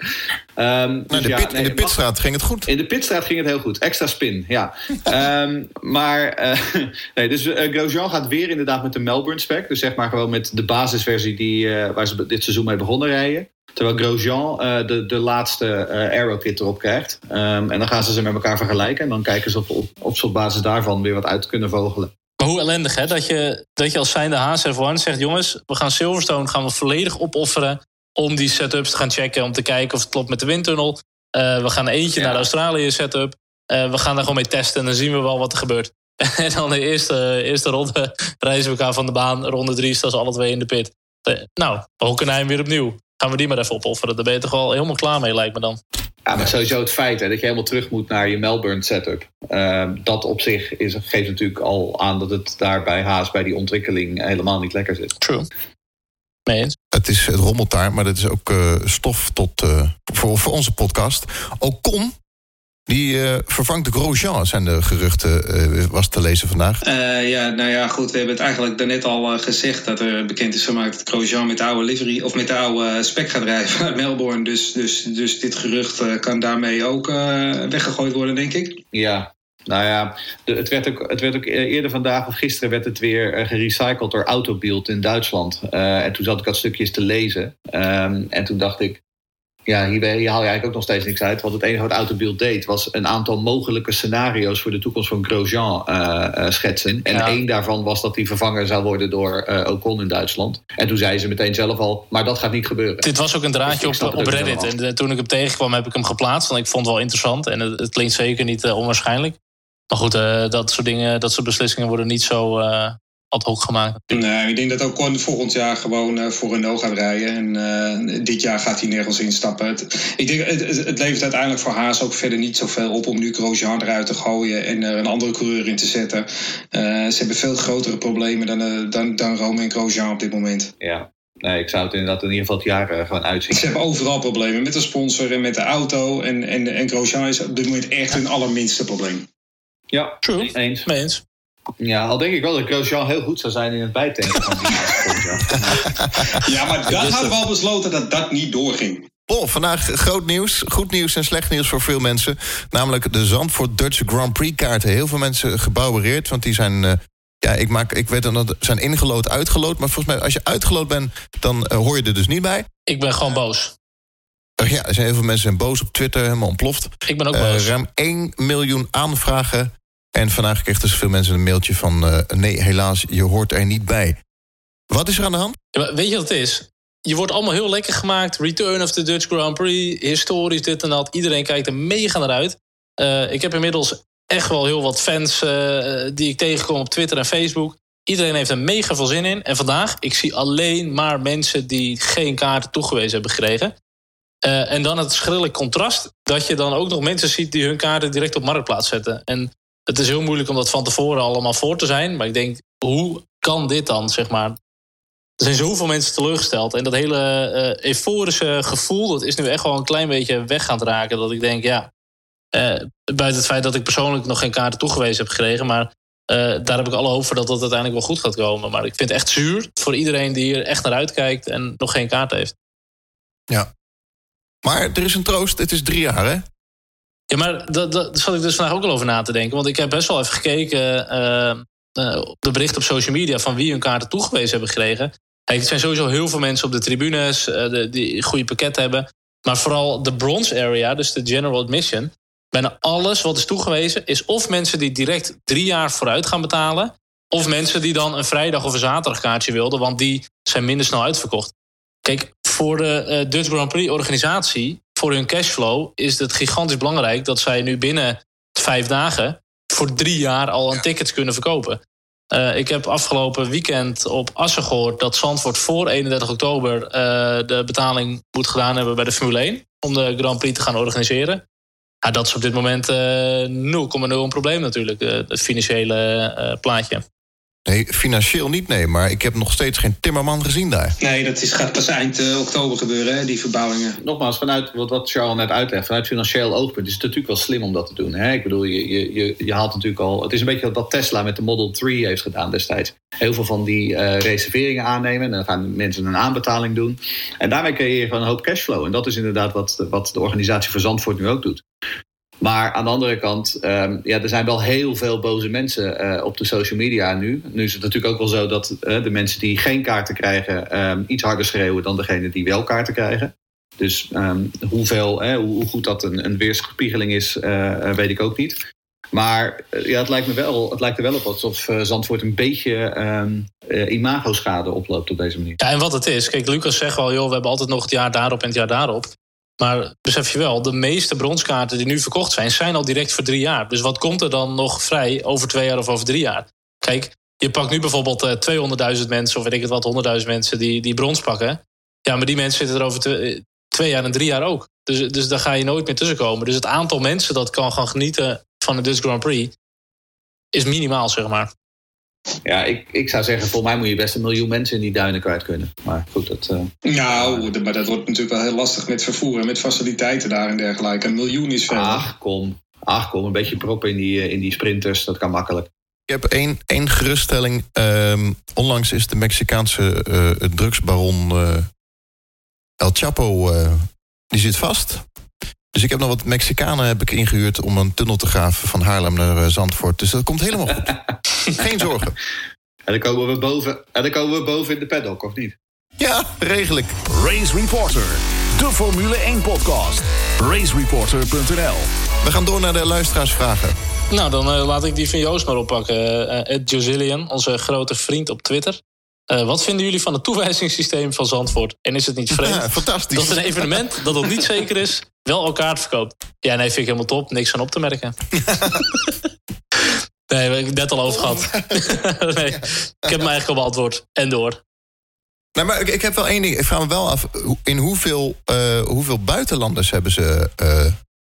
Nou, dus de ja, pit, nee, in de pitstraat ging het goed. in de pitstraat ging het heel goed. Extra spin, ja. (laughs) Ehm, maar, eh, (laughs) nee, dus Grosjean gaat weer inderdaad met de Melbourne spec. Dus zeg maar gewoon met de basisversie die, eh, waar ze dit seizoen mee begonnen rijden. Terwijl Grosjean eh, de, de laatste eh Aero kit erop krijgt. Ehm, en dan gaan ze ze met elkaar vergelijken. En dan kijken ze of ze op basis daarvan weer wat uit kunnen vogelen. Maar hoe ellendig, hè? Dat je, dat je als zijnde Haas F1 zegt... jongens, we gaan Silverstone gaan we volledig opofferen... om die setups te gaan checken, om te kijken of het klopt met de windtunnel. Eh, we gaan eentje Ja. naar de Australië setup. Eh, we gaan daar gewoon mee testen en dan zien we wel wat er gebeurt. (laughs) en dan de eerste, eerste ronde (laughs) reizen we elkaar van de baan. Ronde drie staan ze alle twee in de pit. Eh, nou, Hockenheim weer opnieuw. Gaan we die maar even opofferen. Daar ben je toch wel helemaal klaar mee, lijkt me dan. Ja, maar sowieso het feit hè, dat je helemaal terug moet naar je Melbourne setup. ehm, dat op zich is, geeft natuurlijk al aan dat het daar bij Haas bij die ontwikkeling helemaal niet lekker zit. True. Het, is, het rommelt daar, maar dat is ook eh, stof tot, eh, voor, voor onze podcast. Ocon, die eh, vervangt de Grosjean, zijn de geruchten, eh, was te lezen vandaag. Eh, ja, nou ja, goed. We hebben het eigenlijk daarnet al gezegd dat er bekend is gemaakt dat Grosjean met de oude livery of met de oude eh, spec gaat rijden (laughs) uit Melbourne. Dus, dus, dus dit gerucht eh, kan daarmee ook eh, weggegooid worden, denk ik. Ja, nou ja, het, werd ook, het werd ook eerder vandaag of gisteren werd het weer gerecycled door Autobild in Duitsland. Eh, en toen zat ik dat stukjes te lezen. Ehm, en toen dacht ik, ja, hier, haal je eigenlijk ook nog steeds niks uit. Want het enige wat Autobild deed was een aantal mogelijke scenario's voor de toekomst van Grosjean eh, eh, schetsen. En Ja. één daarvan was dat hij vervangen zou worden door eh, Ocon in Duitsland. En toen zei ze meteen zelf al, maar dat gaat niet gebeuren. Dit was ook een draadje op, op Reddit. En toen ik hem tegenkwam, heb ik hem geplaatst. Want ik vond het wel interessant. En het, het klinkt zeker niet onwaarschijnlijk. Maar goed, dat soort dingen, dat soort beslissingen worden niet zo ad hoc gemaakt. Nee, ik denk dat Ocon volgend jaar gewoon eh, voor Renault gaat rijden. En eh, dit jaar gaat hij nergens instappen. Het, ik denk, het, het, levert uiteindelijk voor Haas ook verder niet zoveel op om nu Grosjean eruit te gooien en er een andere coureur in te zetten. Eh, ze hebben veel grotere problemen dan, eh, dan, dan Rome en Grosjean op dit moment. Ja. Nee, ik zou het inderdaad in ieder geval het jaar eh, gewoon uitzien. Ze hebben overal problemen met de sponsor en met de auto. En, en, en Grosjean is op dit moment echt hun allerminste probleem. Ja, True. eens. Mee eens. Ja, al denk ik wel dat Grosjean heel goed zou zijn in het bijtanken van die. (laughs) Ja, maar dat hadden we al besloten dat dat niet doorging. Oh, vandaag groot nieuws. Goed nieuws en slecht nieuws voor veel mensen. Namelijk de Zandvoort Dutch Grand Prix kaarten. Heel veel mensen gebouwereerd, want die zijn... eh, ja, ik, maak, ik weet dan dat zijn ingelood, uitgelood. Maar volgens mij, als je uitgelood bent, dan eh, hoor je er dus niet bij. Ik ben gewoon boos. Uh, ja, er zijn heel veel mensen zijn boos op Twitter, helemaal ontploft. Ik ben ook Eh, boos. ruim 1 miljoen aanvragen. En vandaag kregen dus veel mensen een mailtje van... eh, nee, helaas, je hoort er niet bij. Wat is er aan de hand? Ja, weet je wat het is? Je wordt allemaal heel lekker gemaakt. Return of the Dutch Grand Prix. Historisch, dit en dat. Iedereen kijkt er mega naar uit. Eh, ik heb inmiddels echt wel heel wat fans eh, die ik tegenkom op Twitter en Facebook. Iedereen heeft er mega veel zin in. En vandaag, ik zie alleen maar mensen die geen kaarten toegewezen hebben gekregen. En dan het schrille contrast dat je dan ook nog mensen ziet die hun kaarten direct op marktplaats zetten. En het is heel moeilijk om dat van tevoren allemaal voor te zijn. Maar ik denk, hoe kan dit dan, zeg maar? Er zijn zoveel mensen teleurgesteld. En dat hele eh, euforische gevoel, dat is nu echt wel een klein beetje weg gaan raken. Dat ik denk, ja, eh, buiten het feit dat ik persoonlijk nog geen kaarten toegewezen heb gekregen. Maar eh, daar heb ik alle hoop voor dat dat uiteindelijk wel goed gaat komen. Maar ik vind het echt zuur voor iedereen die hier echt naar uitkijkt en nog geen kaart heeft. Ja. Maar er is een troost, het is drie jaar, hè? Ja, maar dat, dat, zat ik dus vandaag ook al over na te denken. Want ik heb best wel even gekeken eh, eh, op de berichten op social media van wie hun kaarten toegewezen hebben gekregen. Kijk, er zijn sowieso heel veel mensen op de tribunes eh, de, die goede pakket hebben. Maar vooral de bronze area, dus de general admission. Bijna alles wat is toegewezen is of mensen die direct drie jaar vooruit gaan betalen. Of mensen die dan een vrijdag of een zaterdag kaartje wilden, want die zijn minder snel uitverkocht. Kijk, voor de Dutch Grand Prix organisatie, voor hun cashflow, is het gigantisch belangrijk dat zij nu binnen vijf dagen voor drie jaar al een tickets kunnen verkopen. Eh, ik heb afgelopen weekend op Assen gehoord dat Zandvoort voor 31 oktober eh, de betaling moet gedaan hebben bij de Formule 1 om de Grand Prix te gaan organiseren. Ja, dat is op dit moment eh 0,0 een probleem natuurlijk, eh, het financiële eh, plaatje. Nee, financieel niet, nee. Maar ik heb nog steeds geen timmerman gezien daar. Nee, dat is, gaat pas eind eh, oktober gebeuren, hè, die verbouwingen. Nogmaals, vanuit wat, wat Charles net uitlegt, vanuit financieel oogpunt is het natuurlijk wel slim om dat te doen. Hè? Ik bedoel, je, je, je, je haalt natuurlijk al. Het is een beetje wat Tesla met de Model 3 heeft gedaan destijds. Heel veel van die eh, reserveringen aannemen. En dan gaan mensen een aanbetaling doen. En daarmee creëer je gewoon een hoop cashflow. En dat is inderdaad wat, wat de organisatie voor Zandvoort nu ook doet. Maar aan de andere kant, ehm, ja, er zijn wel heel veel boze mensen eh, op de social media nu. Nu is het natuurlijk ook wel zo dat eh, de mensen die geen kaarten krijgen... ehm, iets harder schreeuwen dan degene die wel kaarten krijgen. Dus ehm, hoeveel, hè, hoe, goed dat een, een weerspiegeling is, eh, weet ik ook niet. Maar ja, het, lijkt me wel, het lijkt er wel op alsof Zandvoort een beetje eh, imago-schade oploopt op deze manier. Ja, en wat het is, kijk, Lucas zegt wel, joh, we hebben altijd nog het jaar daarop en het jaar daarop. Maar besef je wel, de meeste bronskaarten die nu verkocht zijn, zijn al direct voor drie jaar. Dus wat komt er dan nog vrij over twee jaar of over drie jaar? Kijk, je pakt nu bijvoorbeeld eh 200.000 mensen, of weet ik het wat, 100.000 mensen die, die brons pakken. Ja, maar die mensen zitten er over twee, twee jaar en drie jaar ook. Dus, dus daar ga je nooit meer tussenkomen. Dus het aantal mensen dat kan gaan genieten van de Dutch Grand Prix is minimaal, zeg maar. Ja, ik, ik zou zeggen, volgens mij moet je best een miljoen mensen in die duinen kwijt kunnen. Maar goed, dat... eh, Nou, maar dat wordt natuurlijk wel heel lastig met vervoer en met faciliteiten daar en dergelijke. Een miljoen is veel. ach, kom. Ach, kom. Een beetje proppen in die, eh, in die sprinters, dat kan makkelijk. Ik heb één, één geruststelling. Ehm, onlangs is de Mexicaanse eh, drugsbaron eh, El Chapo... eh, die zit vast. Dus ik heb nog wat Mexicanen heb ik ingehuurd... om een tunnel te graven van Haarlem naar eh, Zandvoort. Dus dat komt helemaal goed. (laughs) Geen zorgen. En dan komen we boven, en dan komen we boven in de paddock, of niet? Ja, regelijk. Race Reporter, de Formule 1 podcast. Racereporter.nl We gaan door naar de luisteraarsvragen. Nou, dan eh, laat ik die van Joost maar oppakken. Eh, Ed onze grote vriend op Twitter. Eh, wat vinden jullie van het toewijzingssysteem van Zandvoort? En is het niet vreemd (laughs) Ja, fantastisch. dat een evenement dat nog niet zeker is... wel elkaar verkoopt? Ja, nee, vind ik helemaal top. Niks aan op te merken. (laughs) nee, we hebben het net al over gehad. (laughs) nee, ik heb me eigenlijk al beantwoord. En door. Nee, maar ik, ik heb wel één ding. Ik vraag me wel af, in hoeveel, eh, hoeveel buitenlanders hebben ze... eh,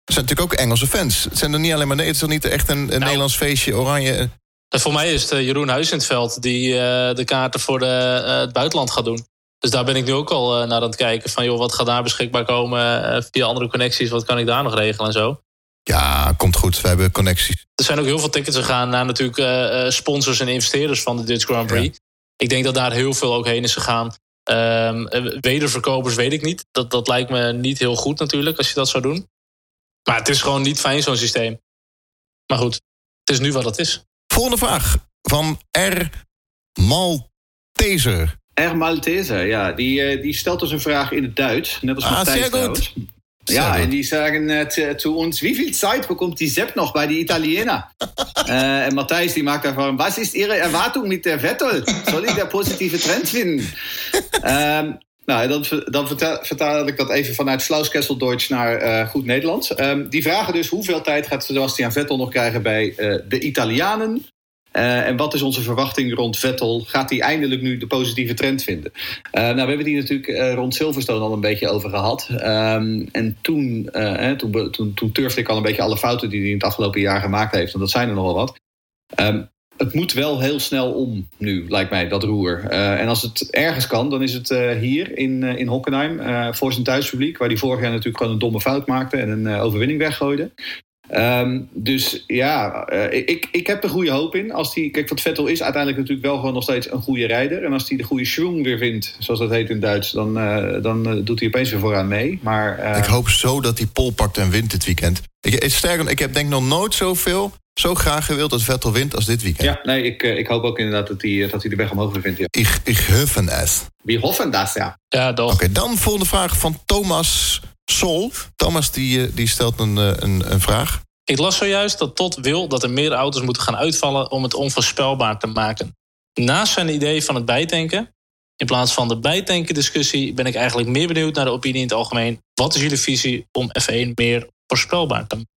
er zijn natuurlijk ook Engelse fans. Het zijn er niet alleen maar... Nee, het is toch niet echt een, een Nederlands feestje, oranje... En voor mij is het eh, Jeroen Huizenveld... die eh, de kaarten voor de, eh, het buitenland gaat doen. Dus daar ben ik nu ook al eh, naar aan het kijken. Van joh, wat gaat daar beschikbaar komen eh, via andere connecties? Wat kan ik daar nog regelen en zo? Ja, komt goed. We hebben connecties. Er zijn ook heel veel tickets gegaan naar natuurlijk uh, sponsors en investeerders van de Dutch Grand Prix. Ik denk dat daar heel veel ook heen is gegaan. Um, wederverkopers weet ik niet. Dat, dat lijkt me niet heel goed natuurlijk als je dat zou doen. Maar het is gewoon niet fijn zo'n systeem. Maar goed, het is nu wat het is. Volgende vraag van R. Malteser. R. Malteser, ja. Die, die stelt dus een vraag in het Duits. Net als ah, goed. Ja, en die zeggen uh, zu uns, wie viel Zeit bekommt die Sepp nog bij die Italiener? uh, (laughs) en Matthijs die maakt daarvan, was is Ihre Erwartung mit der Vettel? Soll ich der positive Trend vinden? um, (laughs) nou, dan, dan vertaal, vertaal, ik dat even vanuit Flauskesseldeutsch naar uh, goed Nederlands. Um, die vragen dus hoeveel tijd gaat Sebastian Vettel nog krijgen bij de Italianen? Uh, en wat is onze verwachting rond Vettel? Gaat hij eindelijk nu de positieve trend vinden? Uh, nou, we hebben die natuurlijk uh, rond Silverstone al een beetje over gehad. Um, en toen, toen, toen, toen turfde ik al een beetje alle fouten die hij in het afgelopen jaar gemaakt heeft. En dat zijn er nogal wat. Um, het moet wel heel snel om nu, lijkt mij, dat roer. en als het ergens kan, dan is het hier in, in Hockenheim. voor zijn thuispubliek, waar hij vorig jaar natuurlijk gewoon een domme fout maakte en een overwinning weggooide. Um, dus ja, uh, ik, ik heb er goede hoop in. Als die, kijk, wat Vettel is uiteindelijk natuurlijk wel gewoon nog steeds een goede rijder. En als hij de goede schwung weer vindt, zoals dat heet in Duits, dan, uh, dan uh, doet hij opeens weer vooraan mee. Maar, ik hoop zo dat hij pol pakt en wint dit weekend. Ik, sterker, ik heb denk nog nooit zoveel, zo graag gewild dat Vettel wint als dit weekend. Ja, nee, ik, ik hoop ook inderdaad dat hij, dat hij de weg omhoog weer vindt. Ja. Ik, ik hoffen es. Wie hoffen das, ja. Ja, Oké, okay, dan volgende vraag van Thomas Sol. Thomas die, die stelt een, een, een vraag. Ik las zojuist dat Tot wil dat er meer auto's moeten gaan uitvallen om het onvoorspelbaar te maken. Naast zijn idee van het bijtanken, in plaats van de bijtanken-discussie, ben ik eigenlijk meer benieuwd naar de opinie in het algemeen. Wat is jullie visie om F1 meer voorspelbaar te maken?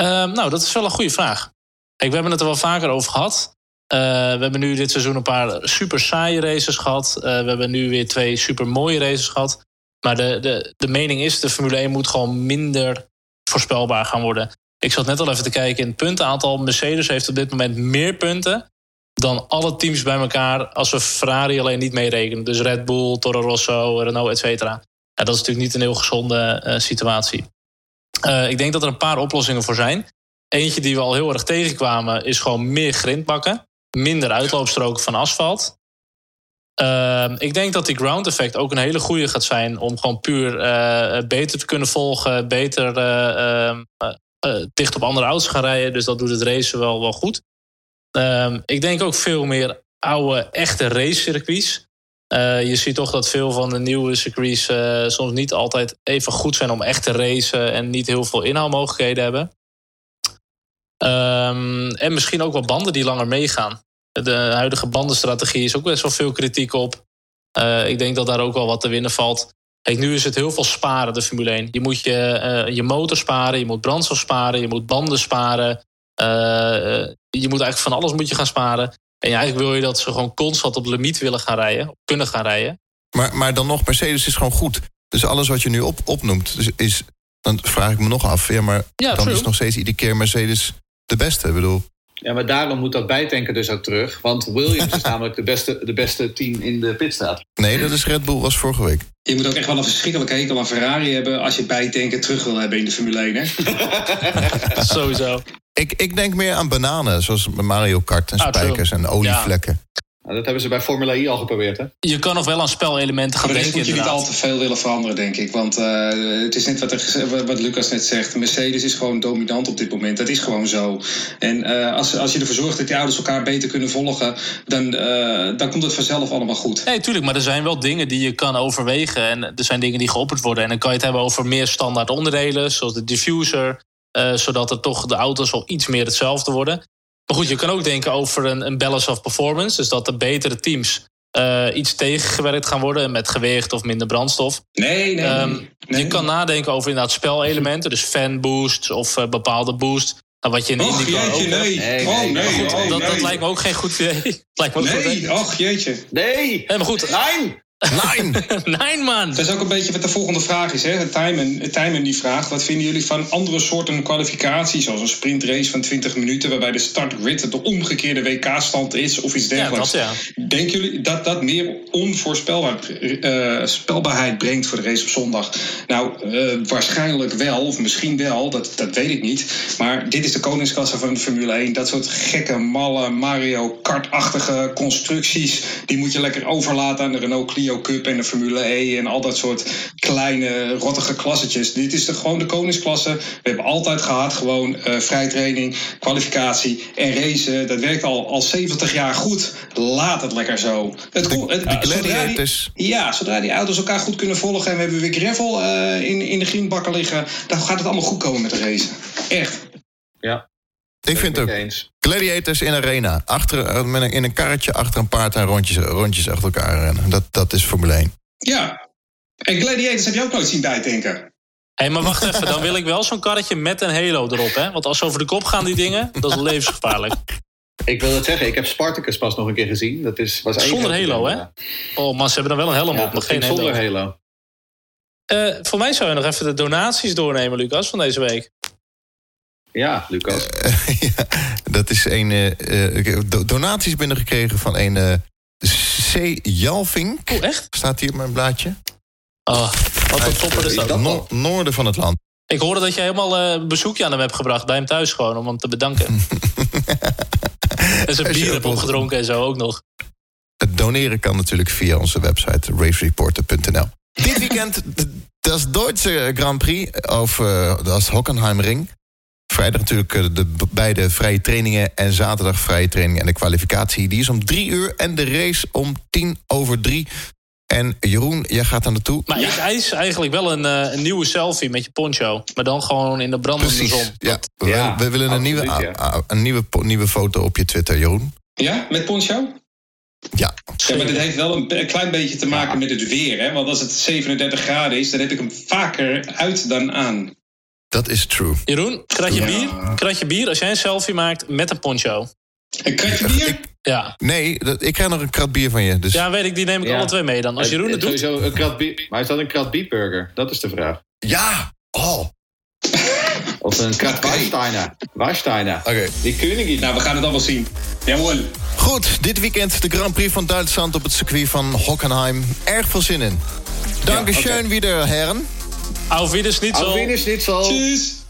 Uh, nou, dat is wel een goede vraag. We hebben het er wel vaker over gehad. Uh, we hebben nu dit seizoen een paar super saaie races gehad. We hebben nu weer twee super mooie races gehad. Maar de, de, de mening is, de Formule 1 moet gewoon minder voorspelbaar gaan worden. Ik zat net al even te kijken in het puntenaantal. Mercedes heeft op dit moment meer punten dan alle teams bij elkaar als we Ferrari alleen niet meerekenen. Dus Red Bull, Toro Rosso, Renault, et cetera. Ja, dat is natuurlijk niet een heel gezonde uh, situatie. Uh, ik denk dat er een paar oplossingen voor zijn. Eentje die we al heel erg tegenkwamen is gewoon meer grindbakken. Minder uitloopstroken van asfalt. Uh, ik denk dat die ground effect ook een hele goede gaat zijn om gewoon puur uh, beter te kunnen volgen, beter uh, dicht op andere auto's gaan rijden. Dus dat doet het racen wel, wel goed. Ehm, ik denk ook veel meer oude, echte racecircuits. je ziet toch dat veel van de nieuwe circuits soms niet altijd even goed zijn om echt te racen en niet heel veel inhaalmogelijkheden hebben. En misschien ook wel banden die langer meegaan. De huidige bandenstrategie is ook best wel veel kritiek op. Uh, ik denk dat daar ook wel wat te winnen valt. Kijk, nu is het heel veel sparen, de Formule 1. Je moet je, uh, je motor sparen, je moet brandstof sparen, je moet banden sparen. Uh, je moet eigenlijk van alles moet je gaan sparen. En eigenlijk wil je dat ze gewoon constant op limiet willen gaan rijden, kunnen gaan rijden. Maar, maar dan nog, Mercedes is gewoon goed. Dus alles wat je nu op, opnoemt, dus is, dan vraag ik me nog af. Ja, maar ja, dan true. is nog steeds iedere keer Mercedes de beste. Ik bedoel, ja, maar daarom moet dat bijtanken dus ook terug. Want Williams is (laughs) namelijk de beste, de beste team in de pitstraat. Nee, dat is Red Bull, was vorige week. Je moet ook echt wel een verschrikkelijke hekel aan Ferrari hebben... als je bijtanken terug wil hebben in de Formule 1, hè? (laughs) Sowieso. Ik, ik denk meer aan bananen, zoals Mario Kart en ah, spijkers en olievlekken. Ja. Nou, dat hebben ze bij Formula E al geprobeerd, hè? Je kan nog wel aan spelelementen gaan denken. Dat moet je niet al te veel willen veranderen, denk ik. Want uh, het is net wat, er, wat Lucas net zegt. Mercedes is gewoon dominant op dit moment. Dat is gewoon zo. En uh, als, als je ervoor zorgt dat die ouders elkaar beter kunnen volgen... dan, uh, dan komt het vanzelf allemaal goed. Nee, tuurlijk. Maar er zijn wel dingen die je kan overwegen. En er zijn dingen die geopperd worden. En dan kan je het hebben over meer standaard onderdelen... zoals de diffuser... zodat er toch de auto's wel iets meer hetzelfde worden. Maar goed, je kan ook denken over een, een balance of performance. Dus dat de betere teams uh, iets tegengewerkt gaan worden met gewicht of minder brandstof. Nee, nee. Um, nee. Je kan nadenken over inderdaad spelelementen, dus fan boosts of uh, bepaalde boost. Nou, wat je in och, IndyCar jeetje, ook nee. nee, oh, nee. Goed, oh, dat, nee. dat, lijkt me ook geen goed idee. (laughs) lijkt me ook nee, goed, och jeetje. Nee. nee maar goed. Nein. Nein! nee, man. Dat is ook een beetje wat de volgende vraag is. Hè? Tijmen, Tijmen die vraagt: wat vinden jullie van andere soorten kwalificatie, zoals een sprintrace van 20 minuten, waarbij de startgrid de omgekeerde WK-stand is of iets Ja, dergelijks? dat ja. Denken jullie dat dat meer onvoorspelbaarheid brengt voor de race op zondag? Nou, eh, waarschijnlijk wel, of misschien wel, dat, dat weet ik niet. Maar dit is de koningsklasse van de Formule 1. Dat soort gekke, malle Mario Kart-achtige constructies, die moet je lekker overlaten aan de Renault Clio Cup en de Formule E en al dat soort kleine, rottige klassetjes. Dit is de, gewoon de koningsklasse. We hebben altijd gehad gewoon eh vrij training, kwalificatie en racen. Dat werkt al, al 70 jaar goed. Laat het lekker zo. Het, De, kon- het- de zodra die- ja, zodra die auto's elkaar goed kunnen volgen en we hebben weer gravel eh, in, in de greenbakken liggen, dan gaat het allemaal goed komen met de race. Echt. Ja, Ik vind het ook. Gladiators in arena. Achter, eh, met een, in een karretje achter een paard en rondjes, rondjes achter elkaar rennen. Dat, dat is Formule 1. Ja. En Gladiators heb je ook nooit zien bijtanken. Hé, maar wacht even. Dan wil ik wel zo'n karretje met een halo erop, hè? Want als ze over de kop gaan, die dingen, dat is levensgevaarlijk. Ik wil het zeggen, ik heb Spartacus pas nog een keer gezien. Dat is, was Zonder halo, hè? Oh man, ze hebben dan wel een helm Ja, op, maar geen halo. zonder halo. Eh, voor mij zou je nog even de donaties doornemen, Lucas, van deze week. Ja, Lucas. (laughs) ja, dat is een. eh, eh, ik heb do- donaties binnengekregen van een eh, C. Jalvink. Oh, echt? Staat hier op mijn blaadje. Oh, wat een topper is dat. dat No- noorden van het land. Ik hoorde dat je helemaal eh, een bezoekje aan hem hebt gebracht bij hem thuis gewoon, om hem te bedanken. (laughs) en zijn bier hebt opgedronken en zo ook nog. Het doneren kan natuurlijk via onze website racereporter.nl. Dit weekend d- dat is Duitse Grand Prix of eh, dat is Hockenheimring. Vrijdag natuurlijk eh, de beide vrije trainingen en zaterdag vrije training en de kwalificatie. Die is om drie uur en de race om tien over drie. En Jeroen, jij gaat daar naartoe. Maar ik eis eigenlijk wel een, eh, een nieuwe selfie met je poncho. Maar dan gewoon in de brandende Precies. zon. Ja, we, Ja, we willen een, nieuwe, ja. a- a- een nieuwe, po- nieuwe foto op je Twitter, Jeroen. Ja, met poncho? Ja, Ja, maar dit heeft wel een, een klein beetje te maken met het weer. Hè? Want als het 37 graden is, dan heb ik hem vaker uit dan aan. Dat is true. Jeroen, kratje Ja. bier? Kratje bier als jij een selfie maakt met een poncho. Een kratje bier? Ik, Ja. nee, dat, ik krijg nog een krat bier van je. Dus ja, weet ik, die neem ik Ja. alle twee mee dan. Als Jeroen het doet, Sowieso een krat bier. Maar is dat een krat biefburger? Dat is de vraag. ja. Oh, oké. Of een krat Warsteiner. Warsteiner. Die Königin. Nou, we gaan het allemaal zien. Jawohl. Goed, dit weekend de Grand Prix van Duitsland op het circuit van Hockenheim. Erg veel zin in. Dankeschön oké. wieder, heren. Auf Wiedersehen niet zo. Auf Wiedersehen. Tschüss.